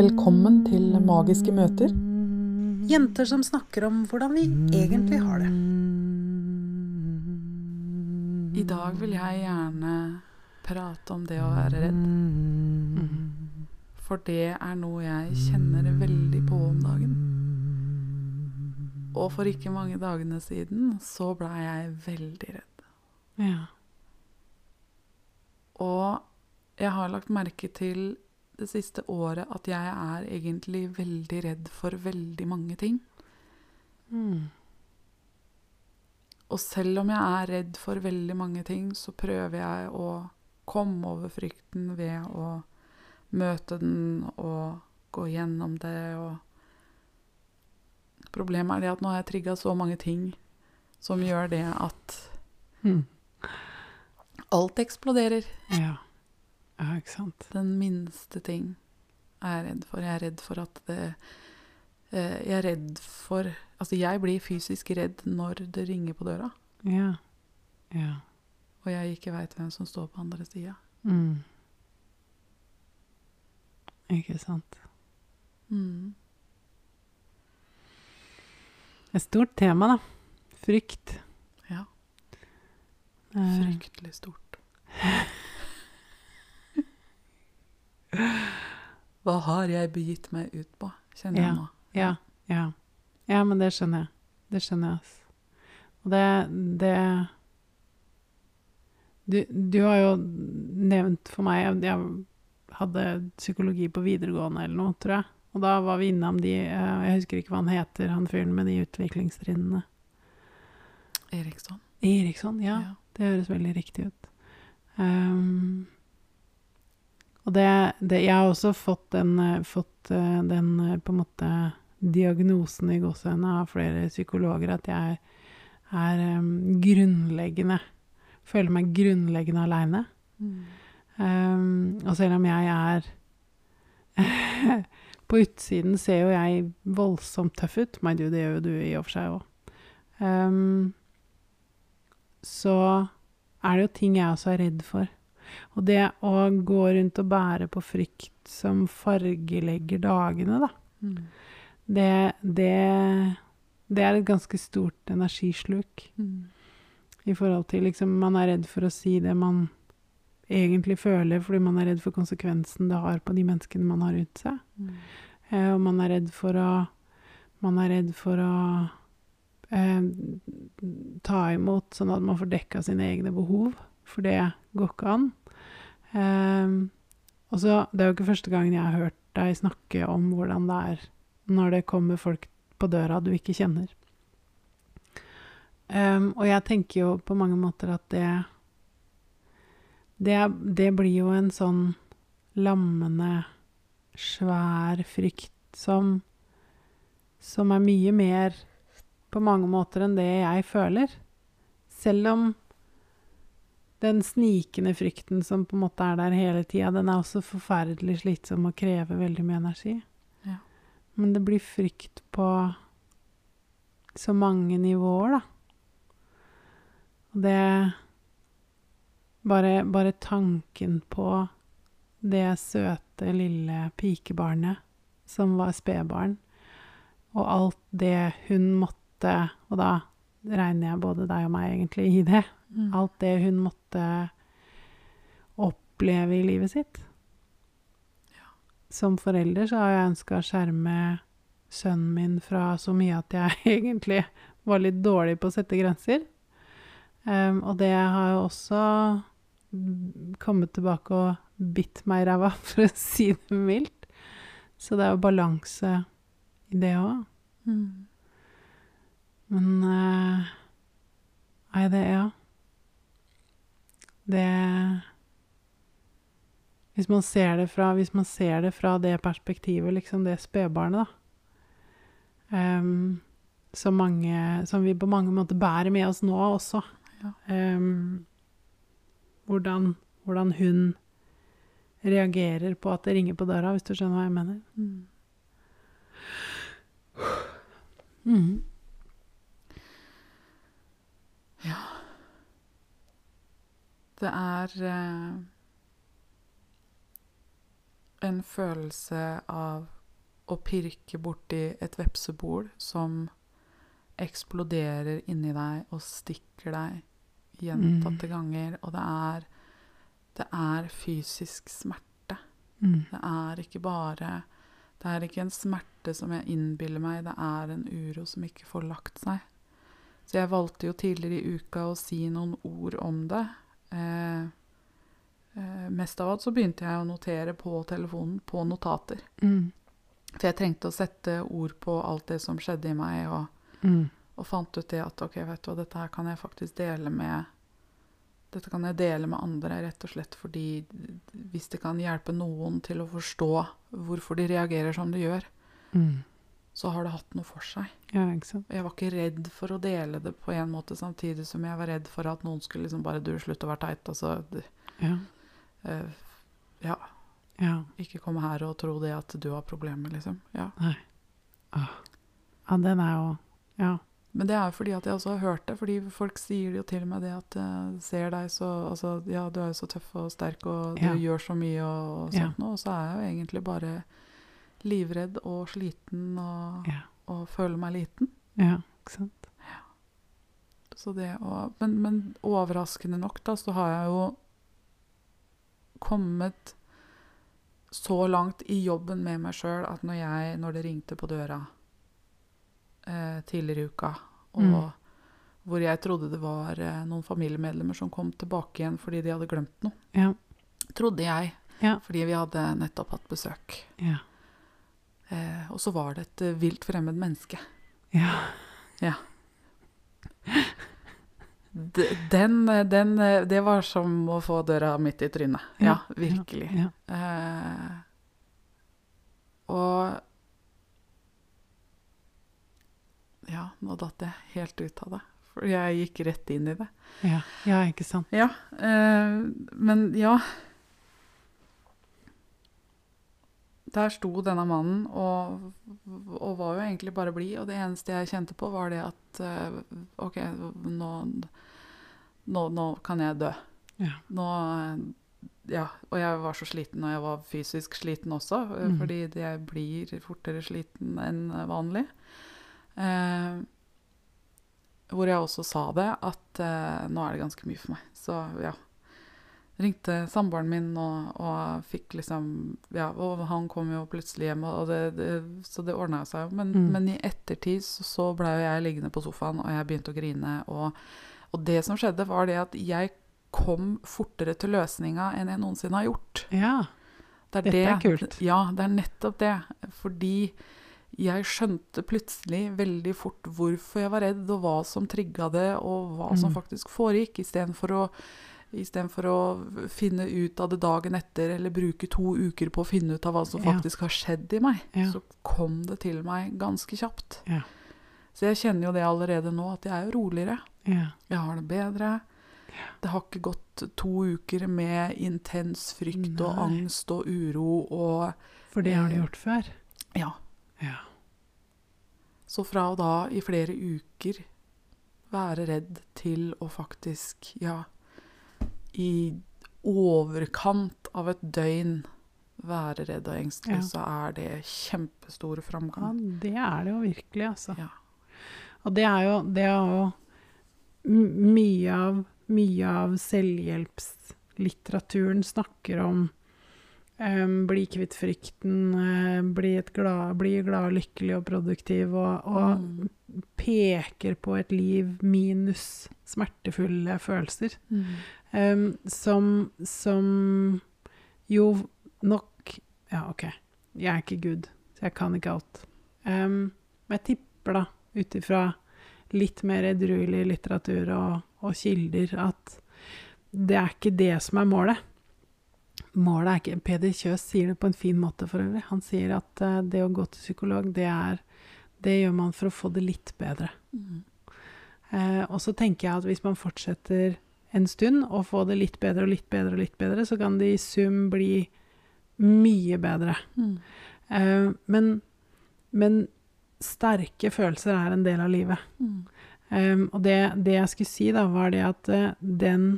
Velkommen til Magiske møter. Jenter som snakker om hvordan vi egentlig har det. I dag vil jeg gjerne prate om det å være redd. For det er noe jeg kjenner veldig på om dagen. Og for ikke mange dagene siden så blei jeg veldig redd. Ja. Og jeg har lagt merke til det siste året at jeg er egentlig veldig redd for veldig mange ting. Mm. Og selv om jeg er redd for veldig mange ting, så prøver jeg å komme over frykten ved å møte den og gå gjennom det og Problemet er det at nå har jeg trigga så mange ting som gjør det at Mm. alt eksploderer. Ja. Ja, ikke sant. Den minste ting er jeg redd for. Jeg er redd for at det eh, Jeg er redd for Altså, jeg blir fysisk redd når det ringer på døra, Ja. Ja. og jeg ikke veit hvem som står på andre sida. Mm. Ikke sant. Mm. Et stort tema, da. Frykt. Ja. Eh, Fryktelig stort. Hva har jeg begitt meg ut på, kjenner jeg nå. Ja, ja. Ja, men det skjønner jeg. Det skjønner jeg, altså. Og det, det du, du har jo nevnt for meg Jeg jeg hadde psykologi på videregående eller noe, tror jeg. Og da var vi innom de eh, Jeg husker ikke hva han heter, han fyren med de utviklingstrinnene. Eriksson. Eriksson, ja. Det høres veldig riktig ut. Ehm, og det, det Jeg har også fått den, eh, fått eh, den eh, på en måte diagnosen i gåsehendene av flere psykologer at jeg er um, grunnleggende Føler meg grunnleggende aleine. Mm. Um, og selv om jeg er På utsiden ser jo jeg voldsomt tøff ut. My dude, det gjør jo du i og for seg òg. så er det jo ting jeg også er redd for. Og det å gå rundt og bære på frykt som fargelegger dagene, da, Mm. det, det, det er et ganske stort energisluk. Mm. I forhold til liksom Man er redd for å si det man egentlig føler, fordi man er redd for konsekvensen det har på de menneskene man har rundt seg. Mm. Eh, og man er redd for å Man er redd for å eh, ta imot sånn at man får dekka sine egne behov, for det går ikke an. Eh, og så Det er jo ikke første gangen jeg har hørt deg snakke om hvordan det er når det kommer folk på døra du ikke kjenner. Um, og jeg tenker jo på mange måter at det, det Det blir jo en sånn lammende, svær frykt som Som er mye mer på mange måter enn det jeg føler. Selv om den snikende frykten som på en måte er der hele tida, den er også forferdelig slitsom og krever veldig mye energi. Ja. Men det blir frykt på så mange nivåer, da. Og det bare, bare tanken på det søte, lille pikebarnet som var spedbarn, og alt det hun måtte Og da regner jeg både deg og meg egentlig i det. Mm. Alt det hun måtte oppleve i livet sitt. Som forelder så har jeg ønska å skjerme sønnen min fra så mye at jeg egentlig var litt dårlig på å sette grenser. Um, og det har jo også kommet tilbake og bitt meg i ræva, for å si det mildt. Så det er jo balanse i det òg. Mm. Men uh, Nei, det Ja. Det Hvis man ser det fra, hvis man ser det, fra det perspektivet, liksom det spedbarnet, da Um, som, mange, som vi på mange måter bærer med oss nå også. Ja. Um, hvordan, hvordan hun reagerer på at det ringer på døra, hvis du skjønner hva jeg mener. Mm. Mhm. Det er eh, en følelse av å pirke borti et vepsebol som eksploderer inni deg og stikker deg gjentatte ganger. Og det er, det er fysisk smerte. Mm. Det er ikke bare Det er ikke en smerte som jeg innbiller meg, det er en uro som ikke får lagt seg. Så jeg valgte jo tidligere i uka å si noen ord om det. Eh, eh, mest av alt så begynte jeg å notere på telefonen, på notater. Mm. For jeg trengte å sette ord på alt det som skjedde i meg, og, Mm. og fant ut det at ok, vet du hva, dette her kan jeg faktisk dele med Dette kan jeg dele med andre, rett og slett fordi hvis det kan hjelpe noen til å forstå hvorfor de reagerer som de gjør, Mm. Så har det hatt noe for seg. Ja. Jeg var ikke redd for å dele det på en måte, samtidig som jeg var redd for at noen skulle liksom bare Du, slutt å være teit. Altså, det- Ja. Uh, ja, Ja. ikke komme her og tro det at du har problemer, liksom. Ja. Ah. ja, den er jo Ja. Men det er jo fordi at jeg også har hørt det, fordi folk sier jo til meg det at jeg ser deg så Altså, ja, du er jo så tøff og sterk, og du Ja. gjør så mye og, og Ja. sånt noe, og så er jeg jo egentlig bare livredd og sliten og, Ja. og føler meg liten. Ja, ikke sant. Så det å, men, men overraskende nok, da, så har jeg jo kommet så langt i jobben med meg sjøl at når, jeg, når det ringte på døra eh, tidligere i uka, og Mm. hvor jeg trodde det var eh, noen familiemedlemmer som kom tilbake igjen fordi de hadde glemt noe, Ja. trodde jeg, Ja. fordi vi hadde nettopp hatt besøk. Ja. Eh, og så var det et eh, vilt fremmed menneske. Ja. ja. Den, eh, den, eh, det var som å få døra midt i trynet. Ja, virkelig. Ja. Eh, og Ja, nå datt jeg helt ut av det. For jeg gikk rett inn i det. Ja. ja, ikke sant. Ja, eh, men ja Der sto denne mannen og, og var jo egentlig bare blid, og det eneste jeg kjente på, var det at eh, OK, nå, nå, nå kan jeg dø. Ja. Nå eh, Ja, og jeg var så sliten, og jeg var fysisk sliten også, Mm. fordi jeg blir fortere sliten enn vanlig. Eh, hvor jeg også sa det, at eh, nå er det ganske mye for meg. Så ja. Ringte samboeren min og, og fikk liksom Ja, og han kom jo plutselig hjem, og det, det, så det ordna seg jo. Men, Mm. men i ettertid så, så blei jo jeg liggende på sofaen, og jeg begynte å grine. Og, og det som skjedde, var det at jeg kom fortere til løsninga enn jeg noensinne har gjort. Ja. Det Dette er kult. Ja, det er nettopp det. Fordi jeg skjønte plutselig veldig fort hvorfor jeg var redd, og hva som trigga det, og hva som Mm. faktisk foregikk, istedenfor å Istedenfor å finne ut av det dagen etter, eller bruke to uker på å finne ut av hva som faktisk har skjedd i meg, så kom det til meg ganske kjapt. Ja. Så jeg kjenner jo det allerede nå, at jeg er jo roligere. Ja. Jeg har det bedre. Det har ikke gått to uker med intens frykt og angst og uro og For det har du Eh, gjort før. Ja. Ja. Så fra og da i flere uker være redd til å faktisk, ja I overkant av et døgn være redd og engstelig, Ja. så er det kjempestor ja, framgang. det er det jo virkelig, altså. Ja. Og det er jo, det er jo mye av, mye av selvhjelpslitteraturen snakker om um, bli kvitt frykten, uh, bli, glad, bli glad, lykkelig og produktiv, og, og Mm. peker på et liv minus smertefulle følelser. Mm. Em, som, som jo nok Ja, OK, jeg er ikke Gud, så jeg kan ikke alt. Um, men jeg tipper, da, ut ifra litt mer edruelig litteratur og, og kilder, at det er ikke det som er målet. Målet er ikke Peder Kjøs sier det på en fin måte for øvrig. Han sier at uh, det å gå til psykolog, det er Det gjør man for å få det litt bedre. Mm. Eh, og så tenker jeg at hvis man fortsetter en stund og få det litt bedre og litt bedre og litt bedre, så kan det i sum bli mye bedre. Mm. Uh, men, men sterke følelser er en del av livet. Mm. Eh, og det, det jeg skulle si, da, var det at uh, den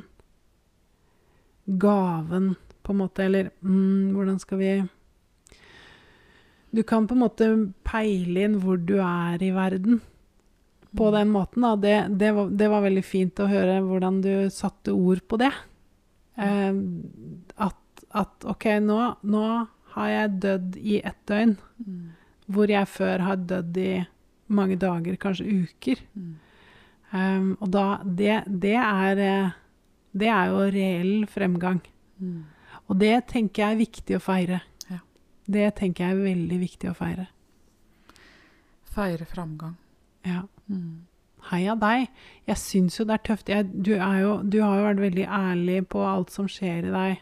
gaven, på en måte, eller mm, hvordan skal vi du kan på en måte peile inn hvor du er i verden på den måten. Da. Det, det, var, det var veldig fint å høre hvordan du satte ord på det. Eh, at, at OK, nå, nå har jeg dødd i ett døgn, Mm. hvor jeg før har dødd i mange dager, kanskje uker. Mm. Um, og da det, det, er, eh, det er jo reell fremgang. Mm. Og det tenker jeg er viktig å feire. Ja. Det tenker jeg er veldig viktig å feire. Feire framgang. Ja. Mm. Heia deg. Jeg syns jo det er tøft. Jeg, du, er jo, du har jo vært veldig ærlig på alt som skjer i deg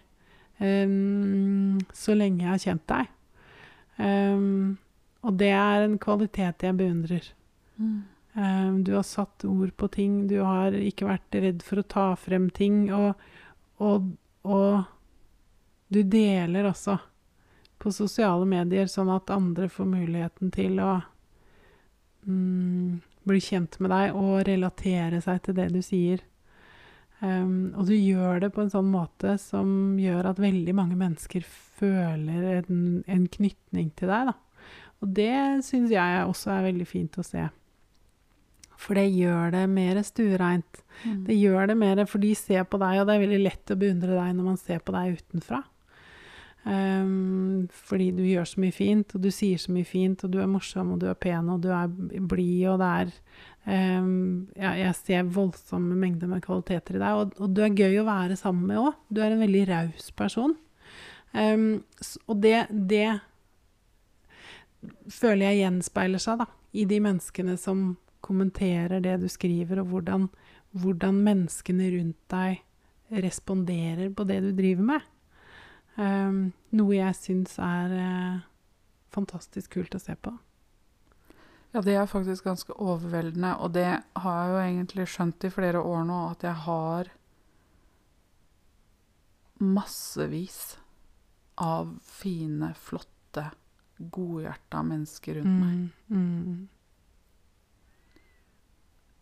um, så lenge jeg har kjent deg. Um, og det er en kvalitet jeg beundrer. Mm. Um, du har satt ord på ting, du har ikke vært redd for å ta frem ting, og, og, og du deler også på sosiale medier, sånn at andre får muligheten til å mm, bli kjent med deg og relatere seg til det du sier. Um, og du gjør det på en sånn måte som gjør at veldig mange mennesker føler en, en knytning til deg. Da. Og det syns jeg også er veldig fint å se. For det gjør det mer stuereint. Mm. Det gjør det mer, for de ser på deg, og det er veldig lett å beundre deg når man ser på deg utenfra. Um, fordi du gjør så mye fint, og du sier så mye fint, og du er morsom, og du er pen, og du er blid, og det er um, ja, Jeg ser voldsomme mengder med kvaliteter i deg, og, og du er gøy å være sammen med òg. Du er en veldig raus person. Um, og det, det føler jeg gjenspeiler seg da, i de menneskene som kommenterer det du skriver, og hvordan, hvordan menneskene rundt deg responderer på det du driver med. Um, noe jeg syns er uh, fantastisk kult å se på. Ja, det er faktisk ganske overveldende, og det har jeg jo egentlig skjønt i flere år nå, at jeg har massevis av fine, flotte, godhjerta mennesker rundt meg. Mm.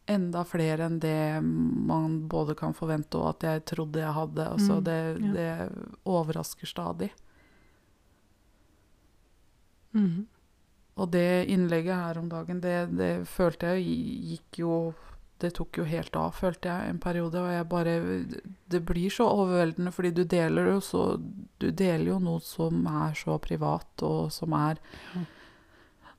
Enda flere enn det man både kan forvente og at jeg trodde jeg hadde. Altså, Mm, det, ja. det overrasker stadig. Mm. Og det innlegget her om dagen, det, det følte jeg gikk jo Det tok jo helt av, følte jeg, en periode. Og jeg bare Det blir så overveldende, fordi du deler jo så Du deler jo noe som er så privat, og som er.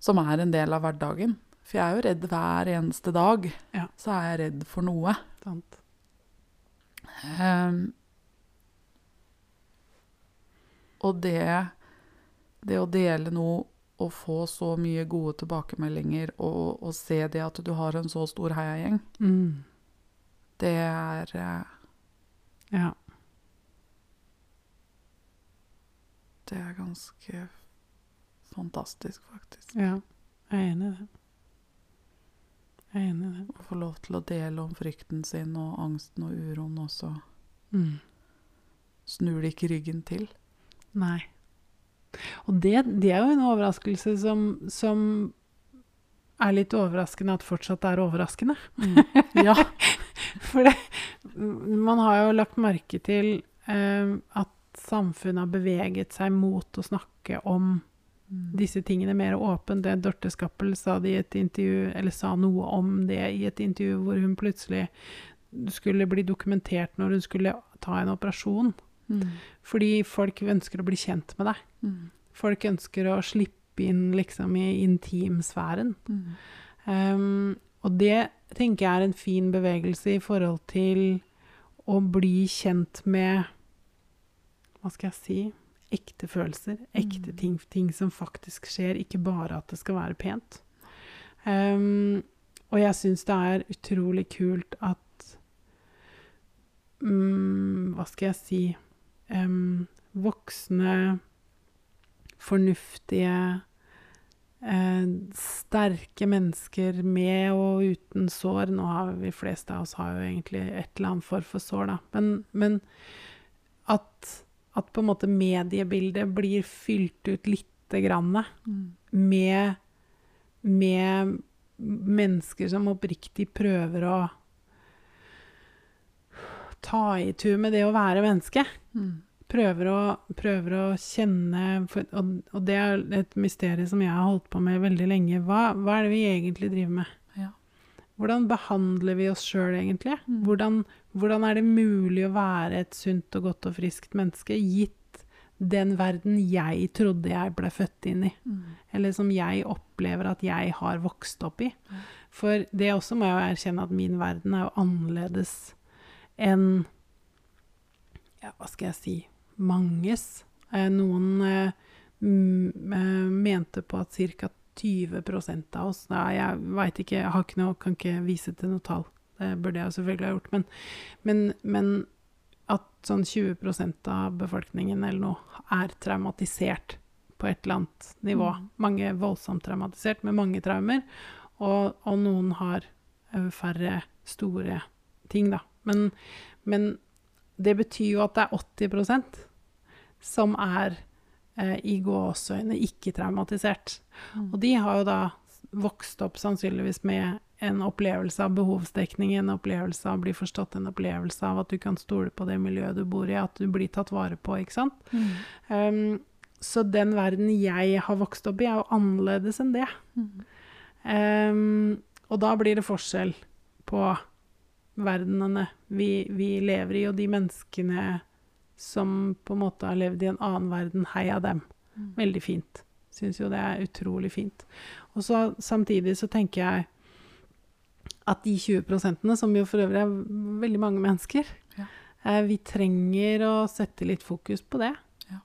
Som er en del av hverdagen. For jeg er jo redd hver eneste dag. Ja. Så er jeg redd for noe. Sant. Ehm, og det Det å dele noe og få så mye gode tilbakemeldinger og, og se det at du har en så stor heiagjeng, Mm. det er uh, Ja. Det er ganske fantastisk, faktisk. ja. Jeg er enig i det. Jeg er enig i det. Å få lov til å dele om frykten sin og angsten og uroen, og så Mm. snur de ikke ryggen til. Nei. Og det, det er jo en overraskelse som, som er litt overraskende at fortsatt er overraskende. Ja. For det, man har jo lagt merke til eh, at samfunnet har beveget seg mot å snakke om disse tingene mer åpent. Det Dorte Skappel sa, det i et intervju, eller sa noe om det i et intervju hvor hun plutselig skulle bli dokumentert når hun skulle ta en operasjon. Mm. Fordi folk ønsker å bli kjent med deg. Mm. Folk ønsker å slippe inn liksom i intimsfæren. Mm. Um, og det tenker jeg er en fin bevegelse i forhold til å bli kjent med Hva skal jeg si? Ekte følelser. Ekte Mm. ting, ting som faktisk skjer, ikke bare at det skal være pent. Um, og jeg syns det er utrolig kult at um, Hva skal jeg si um, Voksne, fornuftige uh, sterke mennesker med og uten sår. Nå har vi fleste av oss har jo egentlig et eller annet form for sår, da. Men, men at, at på en måte mediebildet blir fylt ut lite grann Mm. med, med mennesker som oppriktig prøver å ta i tur med det å være menneske. Mm. prøver å, prøver å kjenne og, og det er et mysterium som jeg har holdt på med veldig lenge. Hva, hva er det vi egentlig driver med? Ja. Hvordan behandler vi oss sjøl, egentlig? Mm. Hvordan, hvordan er det mulig å være et sunt og godt og friskt menneske, gitt den verden jeg trodde jeg ble født inn i? Mm. Eller som jeg opplever at jeg har vokst opp i. For det også må jeg jo erkjenne at min verden er jo annerledes enn Ja, hva skal jeg si Manges. Eh, noen eh, eh, mente på at ca. 20% av oss Nei, jeg veit ikke, jeg har ikke noe, kan ikke vise til noe tall. Det burde jeg selvfølgelig ha gjort. Men, men, men at sånn 20% av befolkningen eller noe er traumatisert på et eller annet nivå. Mm. Mange voldsomt traumatisert med mange traumer, og, og noen har eh, færre store ting, da. Men, men det betyr jo at det er 80% som er eh, i gåseøyne ikke traumatisert. Mm. Og de har jo da vokst opp sannsynligvis med en opplevelse av behovsdekning, en opplevelse av å bli forstått, en opplevelse av at du kan stole på det miljøet du bor i, at du blir tatt vare på, ikke sant. Mm. Um, så den verden jeg har vokst opp i, er jo annerledes enn det. Mm. Um, og da blir det forskjell på verdenene vi, vi lever i, og de menneskene som på en måte har levd i en annen verden. Heia dem. Mm. Veldig fint. Syns jo det er utrolig fint. Og så samtidig så tenker jeg at de 20 prosentene, som jo for øvrig er veldig mange mennesker, Ja. eh, vi trenger å sette litt fokus på det. Ja.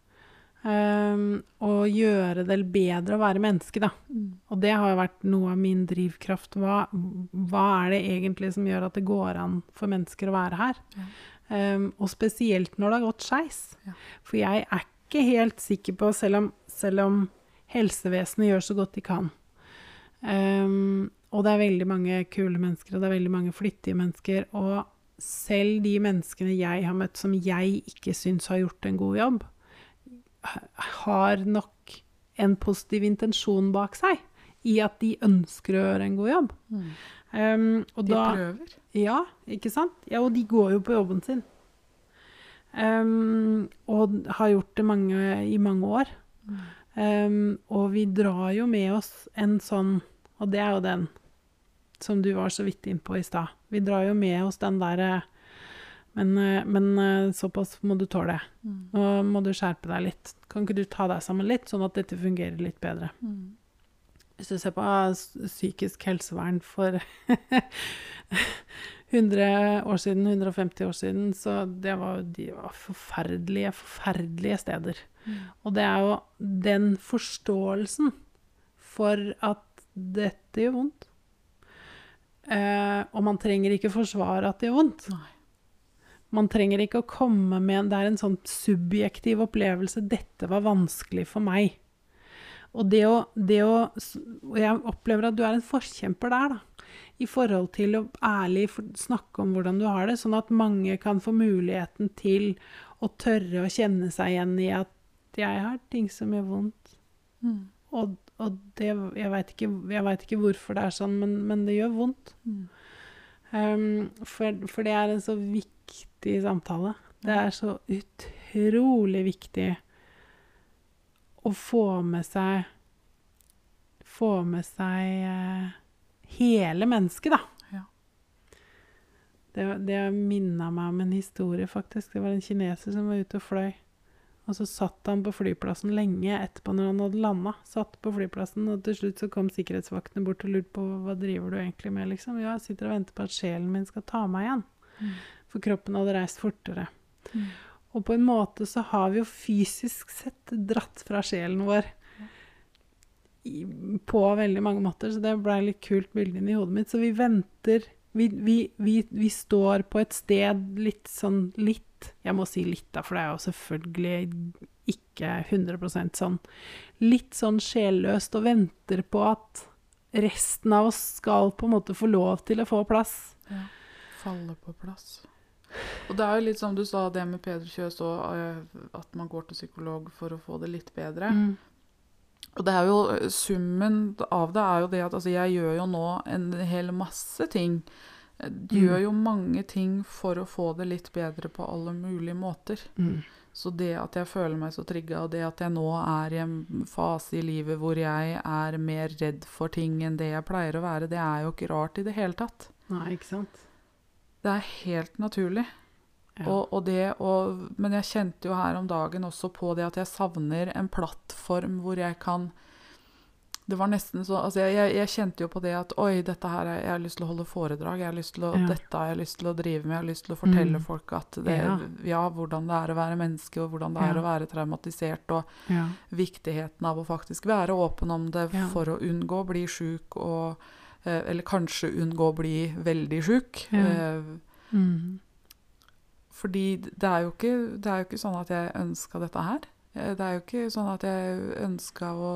Um, og gjøre det bedre å være menneske, da. Mm. Og det har jo vært noe av min drivkraft. Hva, hva er det egentlig som gjør at det går an for mennesker å være her? Ja. Um, og spesielt når det har gått skeis. Ja. For jeg er ikke helt sikker på, selv om, selv om helsevesenet gjør så godt de kan um, Og det er veldig mange kule mennesker, og det er veldig mange flittige mennesker. Og selv de menneskene jeg har møtt som jeg ikke syns har gjort en god jobb, har nok en positiv intensjon bak seg i at de ønsker å gjøre en god jobb. Mm. Um, og De da, prøver. ja, ikke sant? Ja, og de går jo på jobben sin. Um, og har gjort det mange, i mange år. Mm. Um, og vi drar jo med oss en sånn, og det er jo den som du var så vidt innpå i stad. Vi drar jo med oss den derre men, men såpass må du tåle. Mm. Nå må du skjerpe deg litt. Kan ikke du ta deg sammen litt, sånn at dette fungerer litt bedre? Mm. Hvis du ser på ah, psykisk helsevern for 100 år siden, 150 år siden, så det var, de var forferdelige, forferdelige steder. Mm. Og det er jo den forståelsen for at dette gjør vondt. Eh, og man trenger ikke forsvare at det gjør vondt. Nei. Man trenger ikke å komme med en Det er en sånn subjektiv opplevelse. 'Dette var vanskelig for meg'. Og det å, det å Og jeg opplever at du er en forkjemper der, da. I forhold til å ærlig snakke om hvordan du har det, sånn at mange kan få muligheten til å tørre å kjenne seg igjen i at 'jeg har ting som gjør vondt'. Mm. Og, og det Jeg veit ikke, vet ikke hvorfor det er sånn, men, men det gjør vondt. Mm. Um, for, for det er en så viktig samtale. Det er så utrolig viktig å få med seg Få med seg uh, hele mennesket, da. Ja. Det, det minna meg om en historie, faktisk. Det var en kineser som var ute og fløy. Og så satt han på flyplassen lenge etterpå når han hadde landa. Satt på flyplassen, og til slutt så kom sikkerhetsvaktene bort og lurte på hva driver du egentlig med, liksom. Ja, jeg sitter og venter på at sjelen min skal ta meg igjen. Mm. For kroppen hadde reist fortere. Mm. Og på en måte så har vi jo fysisk sett dratt fra sjelen vår på veldig mange måter, så det ble litt kult bilde inni hodet mitt. Så vi venter vi, vi, vi, vi står på et sted litt sånn litt Jeg må si litt, da, for det er jo selvfølgelig ikke 100% sånn. Litt sånn sjelløst og venter på at resten av oss skal på en måte få lov til å få plass. Ja. Falle på plass. Og det er jo litt som du sa, det med Peder Kjøs og eh, at man går til psykolog for å få det litt bedre. Mm. Og det er jo summen av det er jo det at altså, jeg gjør jo nå en hel masse ting. Jeg gjør jo mange ting for å få det litt bedre på alle mulige måter. Mm. Så det at jeg føler meg så trigga, og det at jeg nå er i en fase i livet hvor jeg er mer redd for ting enn det jeg pleier å være, det er jo ikke rart i det hele tatt. Nei, ikke sant? Det er helt naturlig. Ja. Og, og det og, men jeg kjente jo her om dagen også på det at jeg savner en plattform hvor jeg kan Det var nesten så altså jeg, jeg, jeg kjente jo på det at oi, dette her er, jeg har lyst til å holde foredrag. jeg har lyst til å, Ja. Dette har jeg lyst til å drive med. Jeg har lyst til å fortelle Mm. folk at det, Ja. ja. hvordan det er å være menneske, og hvordan det er å være traumatisert, og ja. viktigheten av å faktisk være åpen om det Ja. for å unngå å bli sjuk, og eh, Eller kanskje unngå å bli veldig sjuk. Ja. Eh, Mm. Fordi det er jo ikke, det er jo ikke sånn at jeg ønska dette her. Eh, Det er jo ikke sånn at jeg ønska å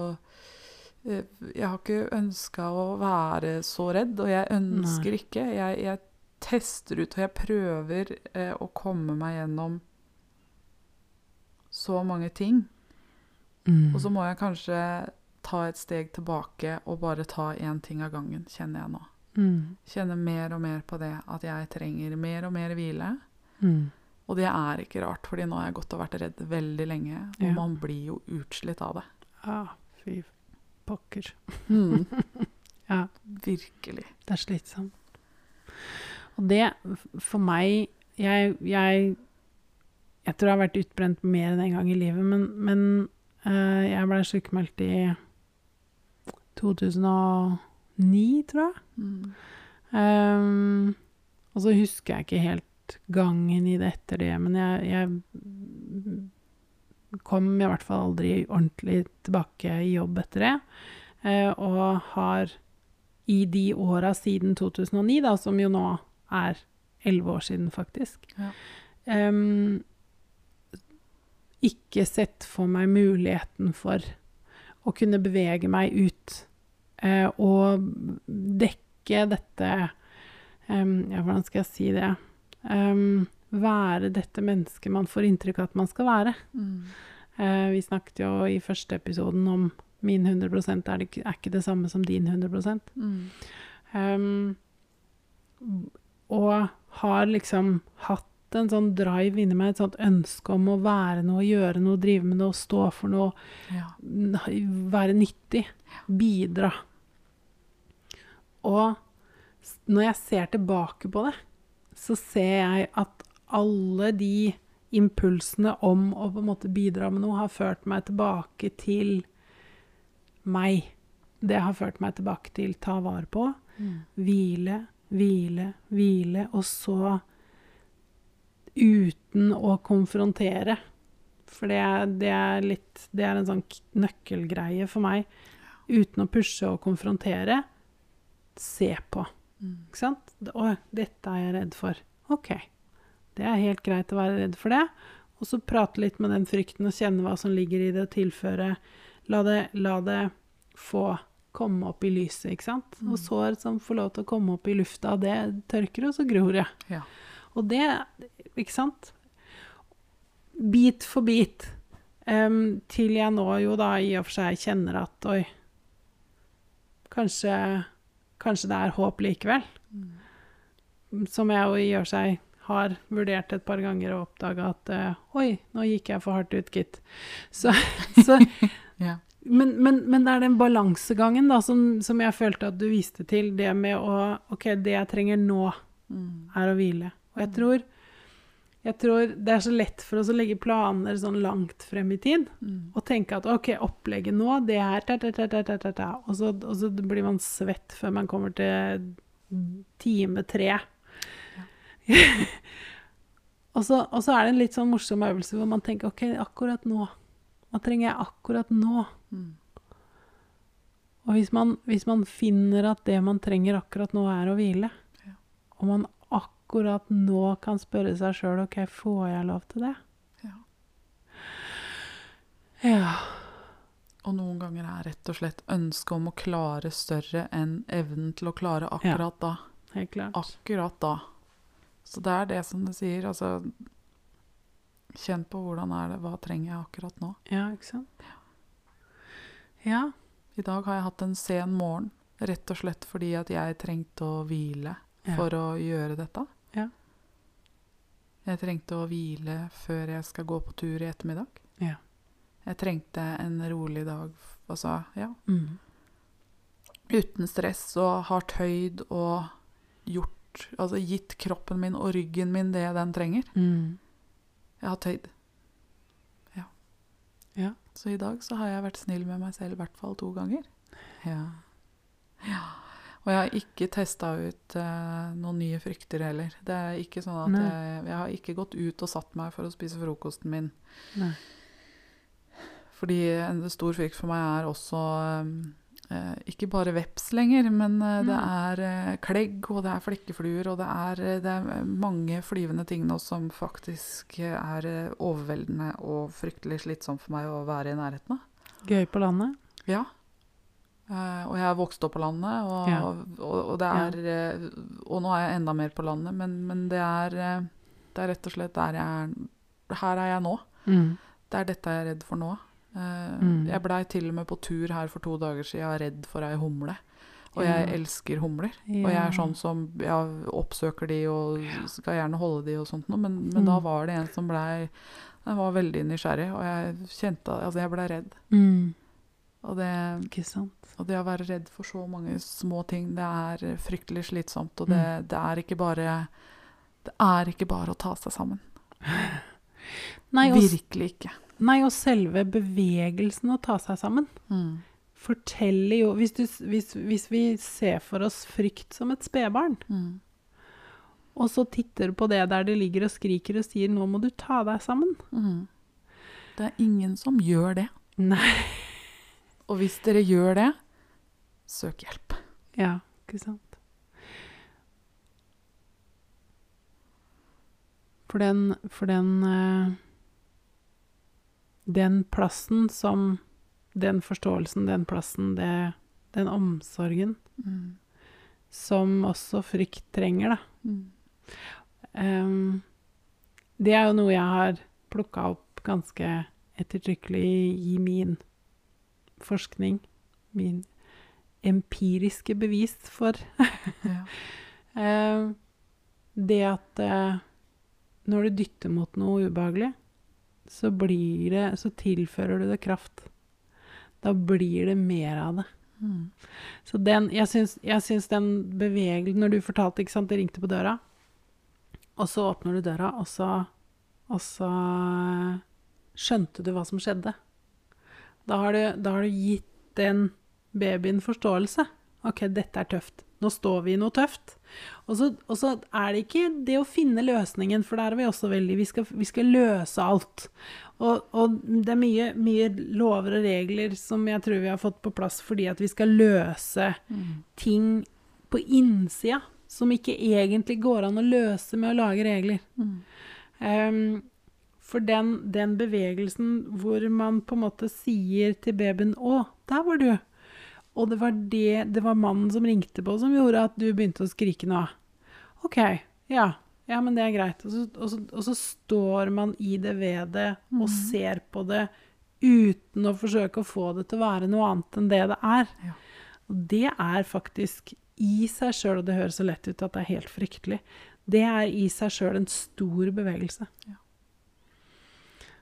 eh, Jeg har ikke ønska å være så redd, og jeg ønsker ikke. Jeg, jeg tester ut, og jeg prøver eh, å komme meg gjennom så mange ting. Mm. Og så må jeg kanskje ta et steg tilbake og bare ta én ting av gangen, kjenner jeg nå. Mm. Kjenner mer og mer på det at jeg trenger mer og mer hvile. Mm. Og det er ikke rart, fordi nå har jeg gått og vært redd veldig lenge. Og Ja. man blir jo utslitt av det. Ah, fy pokker. Ja. Virkelig. Det er slitsomt. Og det, for meg Jeg, jeg, jeg tror jeg har vært utbrent mer enn en gang i livet, men, men uh, jeg ble sykemeldt i 2009, tror jeg. Mm. Um, og så husker jeg ikke helt gangen i det etter det, men jeg, jeg kom i hvert fall aldri ordentlig tilbake i jobb etter det. Eh, og har i de åra siden 2009, da, som jo nå er elleve år siden, faktisk, Ja. um, ikke sett for meg muligheten for å kunne bevege meg ut uh, og dekke dette um, Ja, hvordan skal jeg si det? Em, være dette mennesket man får inntrykk av at man skal være. Mm. Uh, vi snakket jo i første episoden om min 100 er, det, er ikke det samme som din 100 Mm. um, og har liksom hatt en sånn drive inni meg, et sånt ønske om å være noe, gjøre noe, drive med noe, stå for noe, Ja. være nyttig, bidra. Og når jeg ser tilbake på det, så ser jeg at alle de impulsene om å på en måte bidra med noe, har ført meg tilbake til meg. Det har ført meg tilbake til ta vare på, Mm. hvile, hvile, hvile, og så uten å konfrontere. For det er, det er litt Det er en sånn nøkkelgreie for meg. Uten å pushe og konfrontere. Se på. Mm. Ikke sant? Å, dette er jeg redd for. OK. Det er helt greit å være redd for det. Og så prate litt med den frykten og kjenne hva som ligger i det, og tilføre. La det, la det få komme opp i lyset, ikke sant? Mm. Og sår som får lov til å komme opp i lufta, det tørker, og så gror det. Ja. Og det, ikke sant? Bit for bit. Um, til jeg nå jo da i og for seg kjenner at oi, kanskje, kanskje det er håp likevel. Mm. Som jeg jo i og seg har vurdert et par ganger og oppdaga at eh, oi, nå gikk jeg for hardt ut, gitt. Så, så Ja. men, men, men det er den balansegangen da, som, som jeg følte at du viste til. Det med å OK, det jeg trenger nå, Mm. er å hvile. Og jeg tror, jeg tror det er så lett for oss å legge planer sånn langt frem i tid. Mm. Og tenke at OK, opplegget nå, det er ta, ta, ta. Og, så, og så blir man svett før man kommer til time tre. og, så, og så er det en litt sånn morsom øvelse hvor man tenker OK, akkurat nå. Hva trenger jeg akkurat nå? Mm. Og hvis man, hvis man finner at det man trenger akkurat nå, er å hvile, Ja. og man akkurat nå kan spørre seg sjøl OK, får jeg lov til det? Ja. Ja. Og noen ganger er rett og slett ønsket om å klare større enn evnen til å klare akkurat da. Helt klart. Akkurat da. Så det er det som du sier, altså Kjenn på hvordan er det, hva trenger jeg akkurat nå? Ja, ikke sant? Ja. I dag har jeg hatt en sen morgen, rett og slett fordi at jeg trengte å hvile Ja. for å gjøre dette. Ja. Jeg trengte å hvile før jeg skal gå på tur i ettermiddag. Ja. Jeg trengte en rolig dag, altså, ja. Mm. Uten stress og har tøyd og gjort Altså gitt kroppen min og ryggen min det den trenger. Mm. Jeg har tøyd. Ja. Ja. Så i dag så har jeg vært snill med meg selv i hvert fall to ganger. Ja. ja. Og jeg har ikke testa ut eh, noen nye frykter heller. Det er ikke sånn at jeg, jeg har ikke gått ut og satt meg for å spise frokosten min. Nei. Fordi en stor frykt for meg er også eh, ikke bare veps lenger, men eh, det er eh, klegg, og det er flekkefluer, og det er, eh, det er mange flyvende ting nå som faktisk eh, er eh, overveldende og fryktelig slitsomt for meg å være i nærheten av. Gøy på landet. Ja. Eh, og jeg er vokst opp på landet, og, Ja. og, og det er ja. Og nå er jeg enda mer på landet, men, men det er eh, Det er rett og slett der jeg er Her er jeg nå. Mm. Det er dette jeg er redd for nå. Eh, Mm. Jeg blei til og med på tur her for to dager siden redd for ei humle. Og jeg Ja. elsker humler. Og jeg er sånn som ja, oppsøker de og skal gjerne holde de og sånt noe, men, men Mm. da var det en som blei Den var veldig nysgjerrig, og jeg kjente Altså, jeg blei redd. Mm. Og det, og det å være redd for så mange små ting, det er fryktelig slitsomt. Og det, Mm. det er ikke bare Det er ikke bare å ta seg sammen. Nei, og, Virkelig ikke. nei, og selve bevegelsen å ta seg sammen Mm. forteller jo hvis, du, hvis, hvis vi ser for oss frykt som et spedbarn, Mm. og så titter du på det der det ligger og skriker og sier 'nå må du ta deg sammen'. Mm. Det er ingen som gjør det. Nei. Og hvis dere gjør det, søk hjelp. Ja, ikke sant. For den, for den eh, Den plassen som Den forståelsen, den plassen, det, den omsorgen Mm. som også frykt trenger, da. Mm. Um, det er jo noe jeg har plukka opp ganske ettertrykkelig i, i min forskning. Min empiriske bevis for Ja. Eh, det at eh, når du dytter mot noe ubehagelig, så blir det Så tilfører du det kraft. Da blir det mer av det. Mm. Så den Jeg syns, jeg syns den bevegelsen Når du fortalte, ikke sant, det ringte på døra, og så åpner du døra, og så Og så eh, skjønte du hva som skjedde. Da har du, da har du gitt den babyen forståelse. OK, dette er tøft. Nå står vi i noe tøft. Og så, og så er det ikke det å finne løsningen, for der er vi også veldig Vi skal, vi skal løse alt. Og, og det er mye, mye lover og regler som jeg tror vi har fått på plass fordi at vi skal løse Mm. ting på innsida som ikke egentlig går an å løse med å lage regler. Mm. Ehm, for den, den bevegelsen hvor man på en måte sier til babyen 'Å, der var du', og det var det Det var mannen som ringte på som gjorde at du begynte å skrike nå. OK, ja. Ja, men det er greit. Og så, og så, og så står man i det ved det og Mhm. ser på det uten å forsøke å få det til å være noe annet enn det det er. Ja. Og det er faktisk i seg sjøl, og det høres så lett ut at det er helt fryktelig, det er i seg sjøl en stor bevegelse. Ja.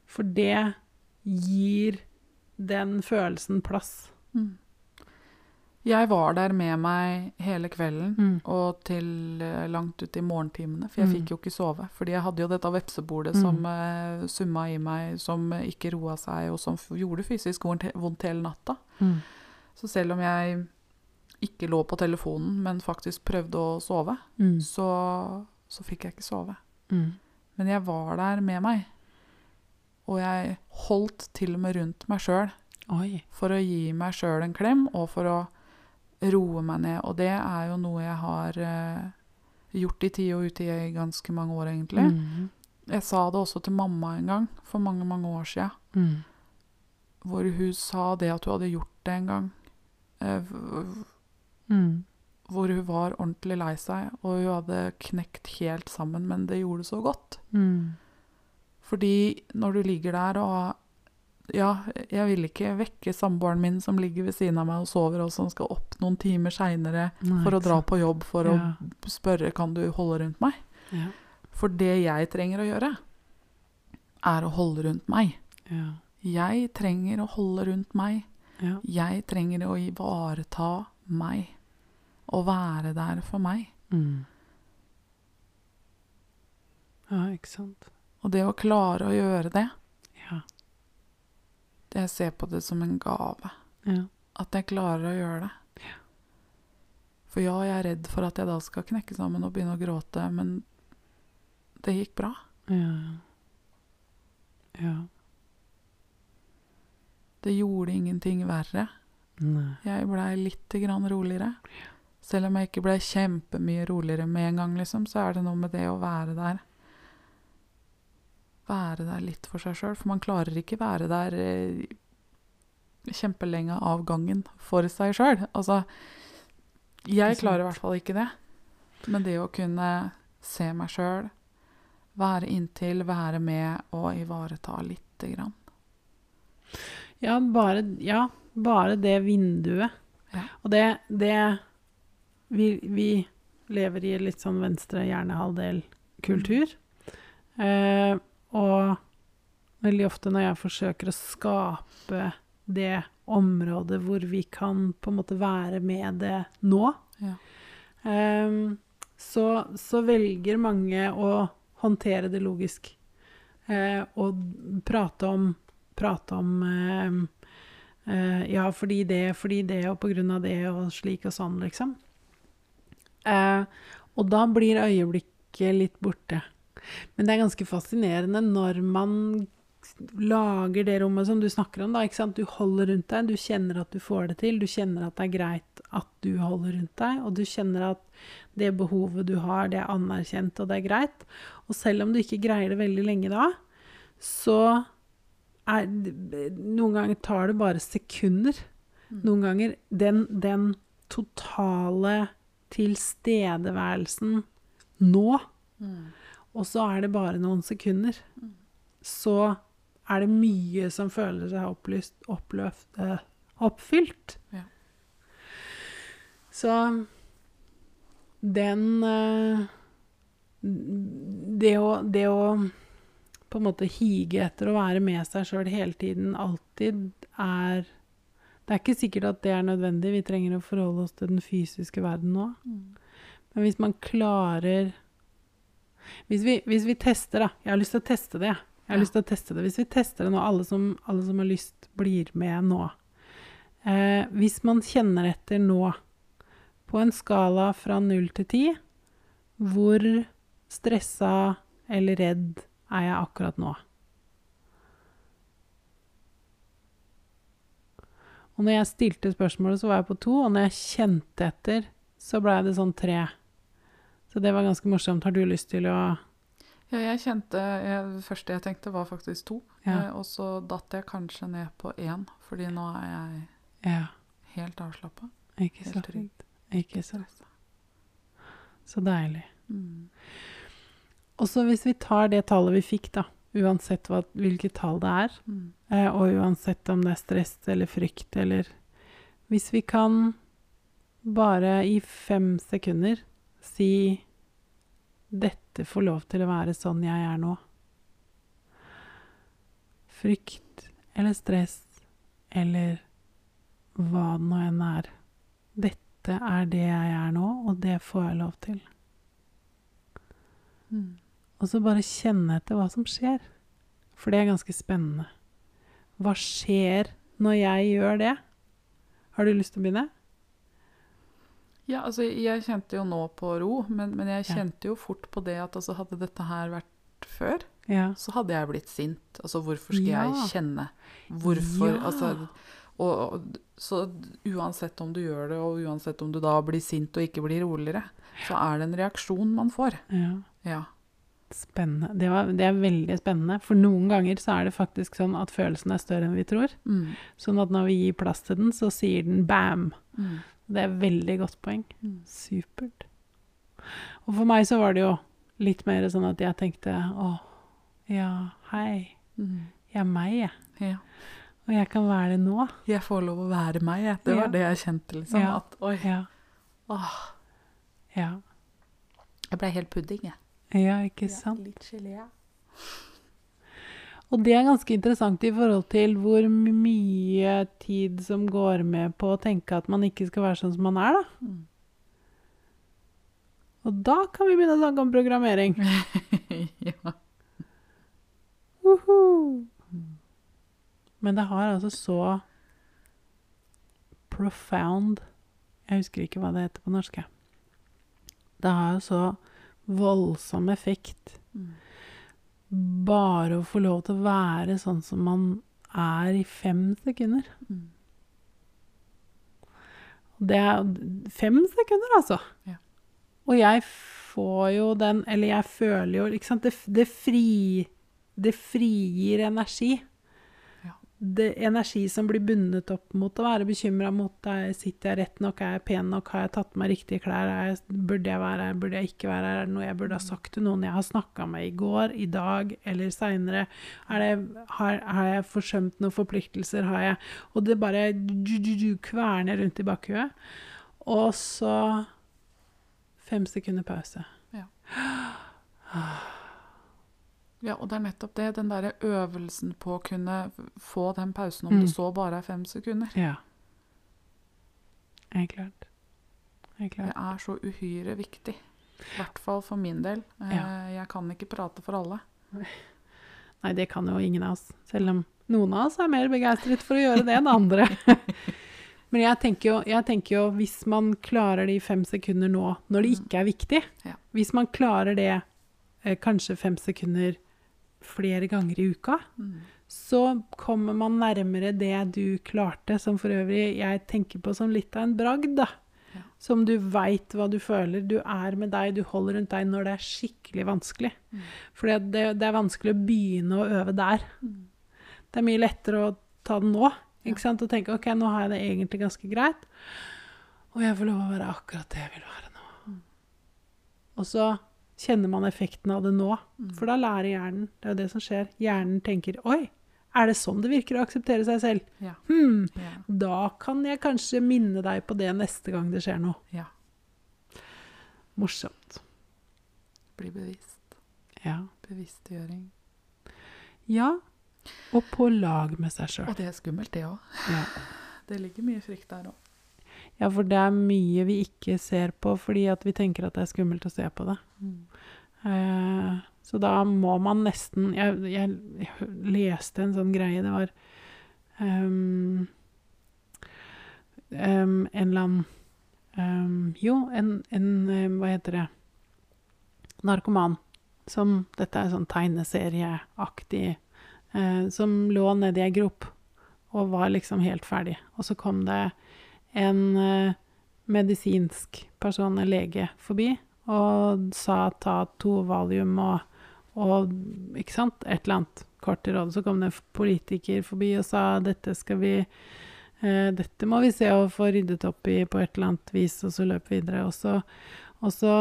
For det gir den følelsen plass. Mm. Jeg var der med meg hele kvelden Mm. og til eh, langt ut i morgentimene, for jeg Mm. fikk jo ikke sove. Fordi jeg hadde jo dette vepsebordet Mm. som uh, summa i meg, som ikke roa seg, og som gjorde fysisk vondt vondt hele natta. Mm. Så selv om jeg ikke lå på telefonen, men faktisk prøvde å sove, Mm. så, så fikk jeg ikke sove. Mm. Men jeg var der med meg. Og jeg holdt til og med rundt meg sjøl for å gi meg sjøl en klem, og for å roe meg ned. Og det er jo noe jeg har eh, gjort i tide og ute i ganske mange år, egentlig. Mm. Jeg sa det også til mamma en gang, for mange, mange år sia, Mm. hvor hun sa det at hun hadde gjort det en gang. Eh, Mm. hvor hun var ordentlig lei seg, og hun hadde knekt helt sammen, men det gjorde så godt. Mm. Fordi når du ligger der og Ja, jeg vil ikke vekke samboeren min som ligger ved siden av meg og sover, og som skal opp noen timer seinere for å dra på jobb for Ja. å spørre kan du holde rundt meg. Ja. For det jeg trenger å gjøre, er å holde rundt meg. Ja. Jeg trenger å holde rundt meg. Ja. Jeg trenger å ivareta meg. Og være der for meg. Mm. Ja, ikke sant. Og det å klare å gjøre det, Ja. det jeg ser på det som en gave. Ja. At jeg klarer å gjøre det. Ja. For ja, jeg er redd for at jeg da skal knekke sammen og begynne å gråte, men det gikk bra. Ja. Ja. Det gjorde ingenting verre. Nei. Jeg blei litt grann roligere. Selv om jeg ikke blei kjempemye roligere med en gang, liksom, så er det noe med det å være der. Være der litt for seg sjøl. For man klarer ikke være der eh, kjempelenge av gangen for seg sjøl. Altså, jeg klarer i hvert fall ikke det. Men det å kunne se meg sjøl, være inntil, være med og ivareta lite grann. Ja, bare, ja, bare det vinduet. Ja. Og det, det vi, vi lever i litt sånn venstre hjernehalvdel-kultur. Eh, og veldig ofte når jeg forsøker å skape det området hvor vi kan på en måte være med det nå, Ja. um, så, så velger mange å håndtere det logisk. Uh, og prate om, prate om uh, uh, Ja, fordi det, fordi det, og på grunn av det, og slik og sånn, liksom. Eh, og da blir øyeblikket litt borte. Men det er ganske fascinerende når man lager det rommet som du snakker om, da, ikke sant? Du holder rundt deg, du kjenner at du får det til, du kjenner at det er greit at du holder rundt deg, og du kjenner at det behovet du har, det er anerkjent, og det er greit. Og selv om du ikke greier det veldig lenge da, så er Noen ganger tar det bare sekunder. Noen ganger den, den totale tilstedeværelsen nå, og så er det bare noen sekunder, så er det mye som føler seg opplyst, oppløft, oppfylt. Ja. Så den eh, det, å, det å på en måte hige etter å være med seg sjøl hele tiden, alltid, er Det er ikke sikkert at det er nødvendig. Vi trenger å forholde oss til den fysiske verden nå. Men hvis man klarer hvis vi, hvis vi tester, da Jeg har lyst til å teste det. jeg. Har Ja. lyst til å teste det. Hvis vi tester det nå, alle som, alle som har lyst, blir med nå. Eh, hvis man kjenner etter nå, på en skala fra null til ti, hvor stressa eller redd er jeg akkurat nå? Og når jeg stilte spørsmålet, så var jeg på to, og når jeg kjente etter, så ble det sånn tre. Så det var ganske morsomt. Har du lyst til å Ja, jeg kjente jeg, Det første jeg tenkte, var faktisk to. Ja. Eh, og så datt jeg kanskje ned på én, fordi nå er jeg Ja, helt avslappa. ikke Helt trygg. Ikke så Så deilig. Mm. Og så hvis vi tar det tallet vi fikk, da, uansett hva, hvilket tall det er, Mm. eh, og uansett om det er stress eller frykt eller Hvis vi kan bare i fem sekunder si 'Dette får lov til å være sånn jeg er nå'. Frykt eller stress eller hva det nå enn er. Dette er det jeg er nå, og det får jeg lov til. Mm. Og så bare kjenne etter hva som skjer. For det er ganske spennende. Hva skjer når jeg gjør det? Har du lyst til å begynne? Ja, altså jeg kjente jo nå på ro, men, men jeg Ja. kjente jo fort på det at altså, hadde dette her vært før, Ja. så hadde jeg blitt sint. Altså hvorfor skal Ja. jeg kjenne? Hvorfor? Ja. Altså, og, og, så uansett om du gjør det, og uansett om du da blir sint og ikke blir roligere, så er det en reaksjon man får. ja. Ja. Spennende. Det, var, det er veldig spennende. For noen ganger så er det faktisk sånn at følelsen er større enn vi tror. Mm. Sånn at når vi gir plass til den, så sier den bam. Mm. Det er et veldig godt poeng. Mm. Supert. Og for meg så var det jo litt mer sånn at jeg tenkte å, ja, hei. Mm. Jeg er meg, jeg. Ja. Og jeg kan være det nå. Jeg får lov å være meg, jeg. Det Ja. var det jeg kjente, liksom. Ja. At oi, Ja. åh, Ja. jeg ble helt pudding, jeg. Ja, ikke sant? Litt gelé. Og det er ganske interessant i forhold til hvor mye tid som går med på å tenke at man ikke skal være sånn som man er, da. Mm. Og da kan vi begynne å snakke om programmering. ja. Uhu. Men det har altså så profound Jeg husker ikke hva det heter på norsk. Det har jo så voldsom effekt Mm. Bare å få lov til å være sånn som man er i fem sekunder. Mm. Det er fem sekunder, altså. Ja. Og jeg får jo den Eller jeg føler jo Ikke sant? Det, det, fri, det frigir energi. Det energi som blir bundet opp mot å være bekymra mot er, Sitter jeg rett nok? Er jeg pen nok? Har jeg tatt på meg riktige klær? Jeg, burde jeg være her? Burde jeg ikke være her? Er det noe jeg burde ha sagt til noen jeg har snakka med i går, i dag eller seinere? Har, har jeg forsømt noen forpliktelser? Har jeg Og det bare du, du, du, kverner rundt i bakhuet. Og så fem sekunder pause. Ja, og det er nettopp det. Den derre øvelsen på å kunne få den pausen, om Mm. det så bare er fem sekunder. Ja. Helt klart. Helt Det er så uhyre viktig. I hvert fall for min del. Eh, Ja. Jeg kan ikke prate for alle. Nei, det kan jo ingen av oss. Selv om noen av oss er mer begeistret for å gjøre det enn andre. Men jeg tenker, jo, jeg tenker jo, hvis man klarer de fem sekunder nå, når det ikke er viktig Ja. Hvis man klarer det eh, kanskje fem sekunder flere ganger i uka, Mm. så kommer man nærmere det du klarte, som for øvrig jeg tenker på som litt av en bragd, da. Ja. Som du veit hva du føler. Du er med deg, du holder rundt deg når det er skikkelig vanskelig. Mm. For det, det er vanskelig å begynne å øve der. Mm. Det er mye lettere å ta det nå. Ikke sant? Og tenke OK, nå har jeg det egentlig ganske greit. Og jeg får lov å være akkurat det jeg vil være nå. Mm. Og så kjenner man effekten av det nå. Mm. For da lærer hjernen. Det er jo det som skjer. Hjernen tenker Oi, er det sånn det virker å akseptere seg selv? Ja. Hm, Ja. da kan jeg kanskje minne deg på det neste gang det skjer noe. ja. Morsomt. Bli bevisst. Ja. Bevisstgjøring. ja. Og på lag med seg sjøl. Og det er skummelt, det òg. Ja. Det ligger mye frykt der òg. Ja, for det er mye vi ikke ser på fordi at vi tenker at det er skummelt å se på det. Eh, så da må man nesten jeg, jeg, jeg leste en sånn greie, det var um, um, En eller annen um, Jo, en, en eh, Hva heter det? Narkoman. Som Dette er sånn tegneserieaktig eh, Som lå nedi ei grop og var liksom helt ferdig. Og så kom det en eh, medisinsk person, en lege, forbi og sa ta to valium og, og ikke sant, et eller annet kort i råd. Så kom det en politiker forbi og sa dette skal vi eh, dette må vi se og få ryddet opp i på et eller annet vis, og så løp videre. Og så, og så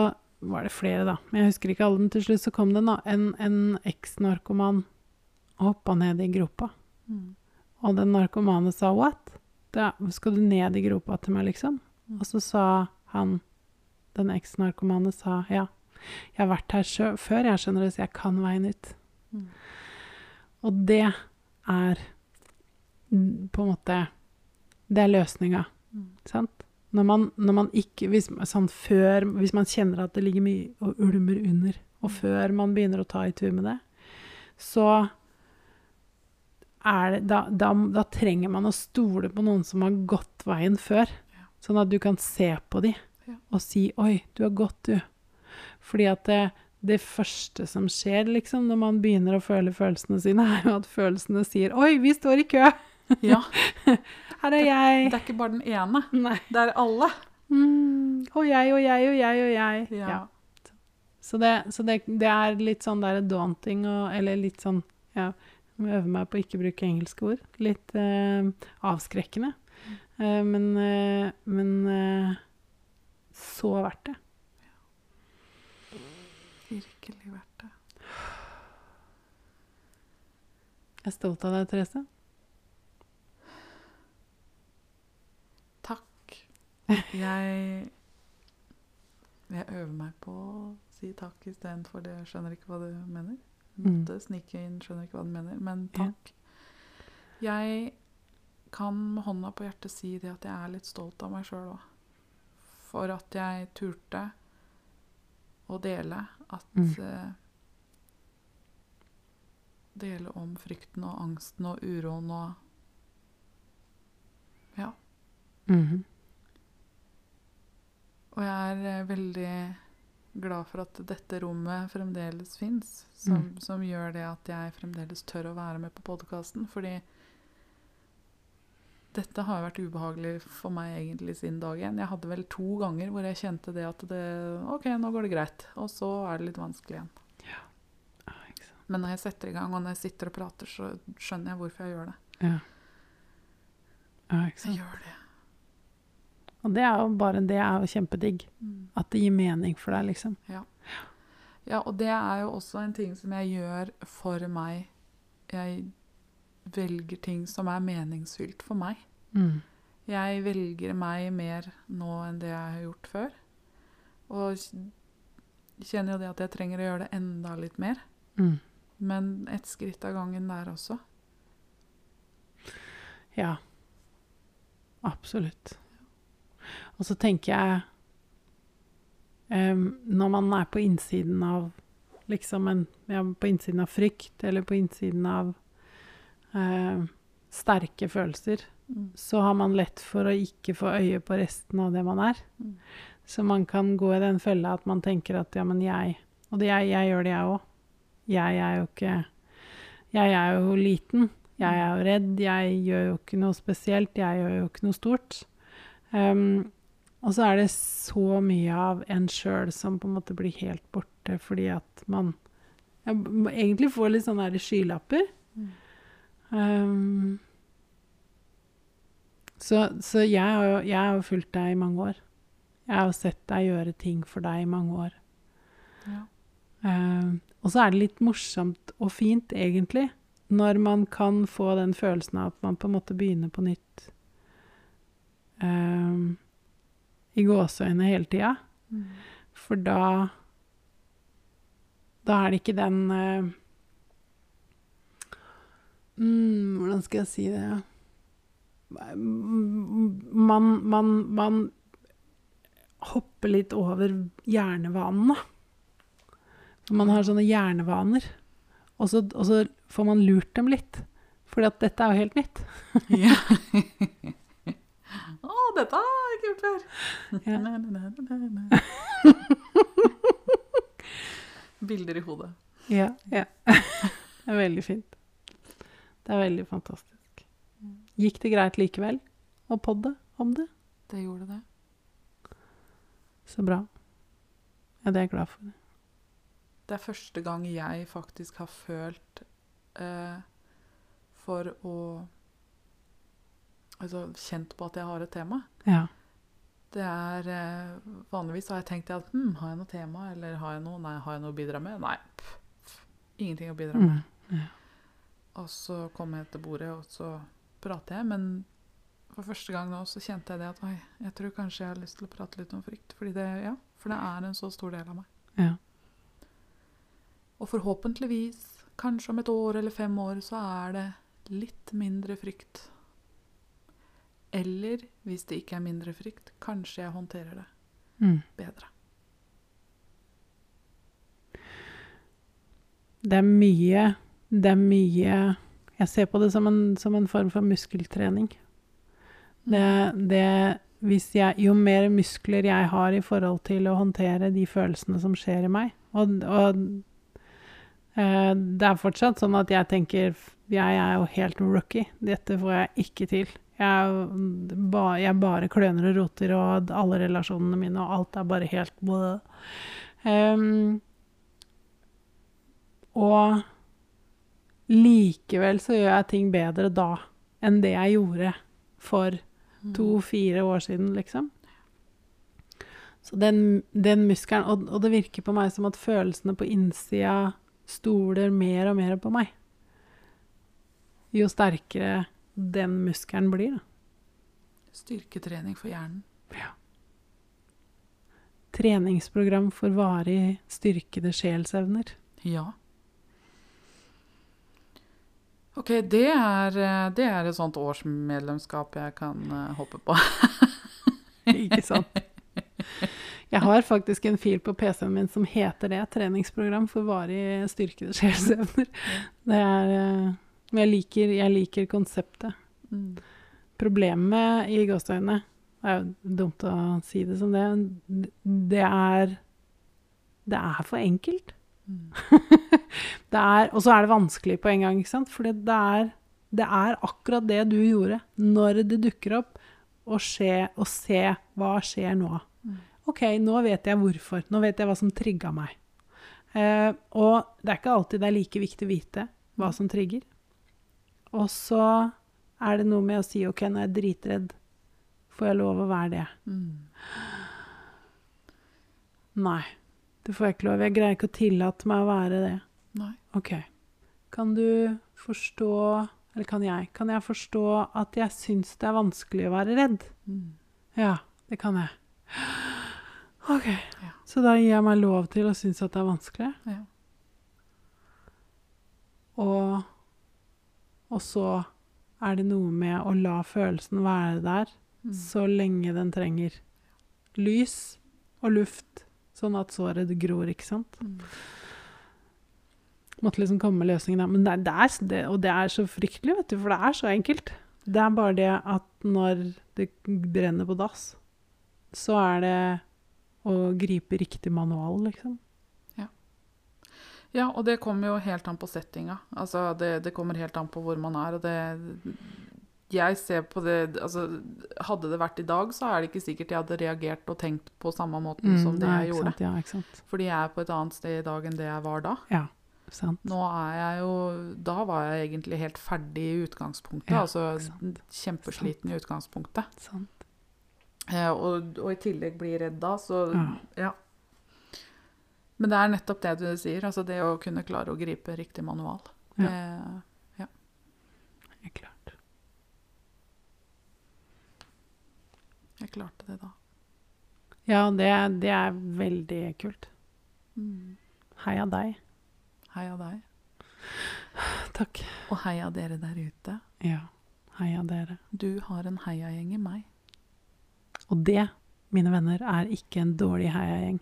var det flere, da. Men jeg husker ikke alle. Men til slutt så kom det en, en, en eks-narkoman og hoppa ned i gropa. Mm. Og den narkomane sa 'what?' Da, 'Skal du ned i gropa til meg', liksom? Mm. Og så sa han, den eks-narkomane, sa 'ja, jeg har vært her sjø før, jeg skjønner det, så jeg kan veien ut'. Mm. Og det er mm, på en måte Det er løsninga, Mm. sant? Når man, når man ikke hvis, sånn før, hvis man kjenner at det ligger mye og ulmer under, og før man begynner å ta i tur med det, så det, da, da, da trenger man å stole på noen som har gått veien før. Ja. Sånn at du kan se på dem Ja. og si 'oi, du har gått, du'. Fordi at det, det første som skjer liksom, når man begynner å føle følelsene sine, er jo at følelsene sier 'oi, vi står i kø'. Ja. Her er jeg. Det er ikke bare den ene. Nei. Det er alle. Mm, og jeg og jeg og jeg og jeg. Ja. Så, det, så det, det er litt sånn der daunting og Eller litt sånn Ja, jeg øver meg på å ikke bruke engelske ord. Litt eh, avskrekkende. Eh, men eh, men eh, så verdt det. Virkelig verdt det. Jeg er stolt av deg, Therese. Takk. Jeg Jeg øver meg på å si takk istedenfor det. Jeg skjønner ikke hva du mener. Mm. Måtte snike inn, skjønner ikke hva du mener. Men Ja. takk. Jeg kan med hånda på hjertet si det at jeg er litt stolt av meg sjøl òg. For at jeg turte å dele at Mm. uh, Dele om frykten og angsten og uroen og Ja. Mhm. Og jeg er eh, veldig glad for at dette rommet fremdeles fins, som, Mm. som gjør det at jeg fremdeles tør å være med på podkasten. Fordi dette har vært ubehagelig for meg egentlig siden dag én. Jeg hadde vel to ganger hvor jeg kjente det at det OK, nå går det greit. Og så er det litt vanskelig igjen. Ja. Men når jeg setter i gang, og når jeg sitter og prater, så skjønner jeg hvorfor jeg gjør det. Ja. ikke Jeg gjør det. Og det er jo bare det er jo kjempedigg. At det gir mening for deg, liksom. Ja, og det er jo også en ting som jeg gjør for meg. Jeg velger ting som er meningsfylt for meg. Mm. Jeg velger meg mer nå enn det jeg har gjort før. Og kjenner jo det at jeg trenger å gjøre det enda litt mer. Mm. Men ett skritt av gangen der også. Ja. Absolutt. Og så tenker jeg um, Når man er på innsiden av liksom en ja, På innsiden av frykt, eller på innsiden av uh, sterke følelser, så har man lett for å ikke få øye på resten av det man er. Mm. Så man kan gå i den fella at man tenker at ja, men jeg Og det, jeg, jeg gjør det, jeg òg. Jeg er jo ikke Jeg er jo liten. Jeg er jo redd. Jeg gjør jo ikke noe spesielt. Jeg gjør jo ikke noe stort. Um, og så er det så mye av en sjøl som på en måte blir helt borte fordi at man ja, egentlig får litt sånne skylapper. Mm. Um, så så jeg, har jo, jeg har jo fulgt deg i mange år. Jeg har jo sett deg gjøre ting for deg i mange år. Ja. Um, og så er det litt morsomt og fint, egentlig, når man kan få den følelsen av at man på en måte begynner på nytt um, i gåseøyne hele tida. Mm. For da Da er det ikke den eh, mm, Hvordan skal jeg si det Man, man, man hopper litt over hjernevanene. Man har sånne hjernevaner. Og så, og så får man lurt dem litt. At dette er jo helt nytt. Dette har jeg ikke gjort før! Ja. Na, na, na. Bilder i hodet. Ja. ja. Det er veldig fint. Det er veldig fantastisk. Gikk det greit likevel å podde om det? Det gjorde det. Så bra. Ja, det er jeg glad for. Det er første gang jeg faktisk har følt eh, for å Altså kjent på at jeg har et tema. Ja. Det er eh, Vanligvis har jeg tenkt at hm, har jeg noe tema, eller har jeg noe Nei, har jeg noe å bidra med? Nei. Pff, ingenting å bidra med. Mm. Og så kom jeg til bordet, og så prater jeg. Men for første gang nå så kjente jeg det at oi, jeg tror kanskje jeg har lyst til å prate litt om frykt. Fordi det, ja, for det er en så stor del av meg. Ja. Og forhåpentligvis, kanskje om et år eller fem år, så er det litt mindre frykt. Eller hvis det ikke er mindre frykt, kanskje jeg håndterer det Mm. bedre. Det er mye Det er mye Jeg ser på det som en, som en form for muskeltrening. Det, det hvis jeg, Jo mer muskler jeg har i forhold til å håndtere de følelsene som skjer i meg Og, og eh, det er fortsatt sånn at jeg tenker Jeg er jo helt rookie. Dette får jeg ikke til. Jeg, ba, jeg bare kløner og roter, og alle relasjonene mine og alt er bare helt um, og likevel så gjør jeg ting bedre da enn det jeg gjorde for Mm. to-fire år siden, liksom. Så den, den muskelen og, og det virker på meg som at følelsene på innsida stoler mer og mer på meg. Jo sterkere den muskelen blir, da. Styrketrening for hjernen. Ja. treningsprogram for varig styrkede sjelsevner. Ja. Ok, det er, eh, det er et sånt årsmedlemskap jeg kan eh, hoppe på. Ikke sant? Jeg har faktisk en fil på PC-en min som heter det. Treningsprogram for varig styrkede sjelsevner. Det er eh, Men jeg liker, jeg liker konseptet. Mm. Problemet i gåseøynene Det er jo dumt å si det som det. Det er Det er for enkelt. Mm. Det og så er det vanskelig på en gang, ikke sant? For det det er akkurat det du gjorde når det dukker opp, og, skje, og se hva skjer nå. Mm. OK, nå vet jeg hvorfor. Nå vet jeg hva som trigga meg. Eh, og det er ikke alltid det er like viktig å vite hva som trigger. Og så er det noe med å si OK, nå er jeg dritredd. Får jeg lov å være det? Mm. Nei, det får jeg ikke lov. Jeg greier ikke å tillate meg å være det. Nei. OK. Kan du forstå Eller kan jeg? Kan jeg forstå at jeg syns det er vanskelig å være redd? Mm. Ja, det kan jeg. OK. Ja. Så da gir jeg meg lov til å synes at det er vanskelig. Ja. Og, og så er det noe med å la følelsen være der Mm. så lenge den trenger lys og luft, sånn at såret gror, ikke sant? Mm. Måtte liksom komme med løsningen der. Men det, det er, det, og det er så fryktelig, vet du, for det er så enkelt. Det er bare det at når det brenner på dass, så er det å gripe riktig manual, liksom. Ja, og det kommer jo helt an på settinga. Altså, det, det kommer helt an på hvor man er, og det Jeg ser på det Altså, hadde det vært i dag, så er det ikke sikkert jeg hadde reagert og tenkt på samme måten som det Mm, jeg gjorde. Sant? Ja, ikke sant. Fordi jeg er på et annet sted i dag enn det jeg var da. Ja, sant. Nå er jeg jo Da var jeg egentlig helt ferdig i utgangspunktet. Ja, altså sant. kjempesliten i utgangspunktet. sant. Eh, og, og i tillegg bli redd da, så Ja. ja. Men det er nettopp det du sier, altså det å kunne klare å gripe riktig manual. Ja. Eh, ja. Jeg klarte. jeg klarte det da. Ja, det, det er veldig kult. Mm. Heia deg. Heia deg. Takk. Og heia dere der ute. Ja, heia dere. Du har en heiagjeng i meg. Og det, mine venner, er ikke en dårlig heiagjeng.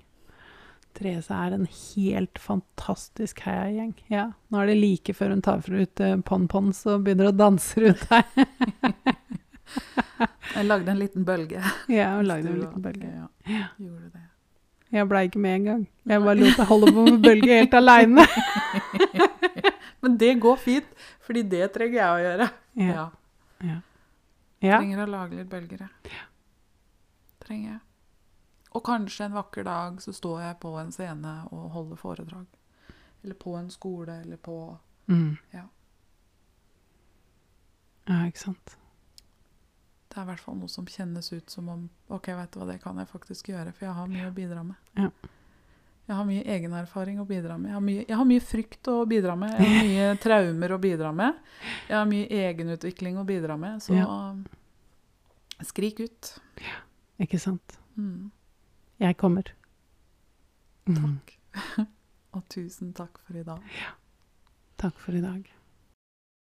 Therese er en helt fantastisk heiagjeng. Ja, nå er det like før hun tar ut uh, pon-pons og begynner å danse rundt her. Jeg lagde en liten bølge. Ja, hun lagde en liten bølge. Ja, gjorde det. Jeg blei ikke med engang. Jeg bare lot deg holde på med bølge helt aleine. Men det går fint, fordi det trenger jeg å gjøre. Ja. Ja. ja. Trenger å lage litt bølger, jeg. Trenger jeg. Og kanskje en vakker dag så står jeg på en scene og holder foredrag. Eller på en skole, eller på Mm. Ja. Ja, ikke sant. Det er i hvert fall noe som kjennes ut som om OK, vet du hva, det kan jeg faktisk gjøre, for jeg har mye å bidra med. Ja. Jeg har mye egenerfaring å bidra med. Jeg har, mye, jeg har mye frykt å bidra med. Jeg har mye traumer å bidra med. Jeg har mye egenutvikling å bidra med. Så skrik ut. Ja, Ikke sant. Mm, Jeg kommer. Mm. takk. Og tusen takk for i dag. Takk for i dag.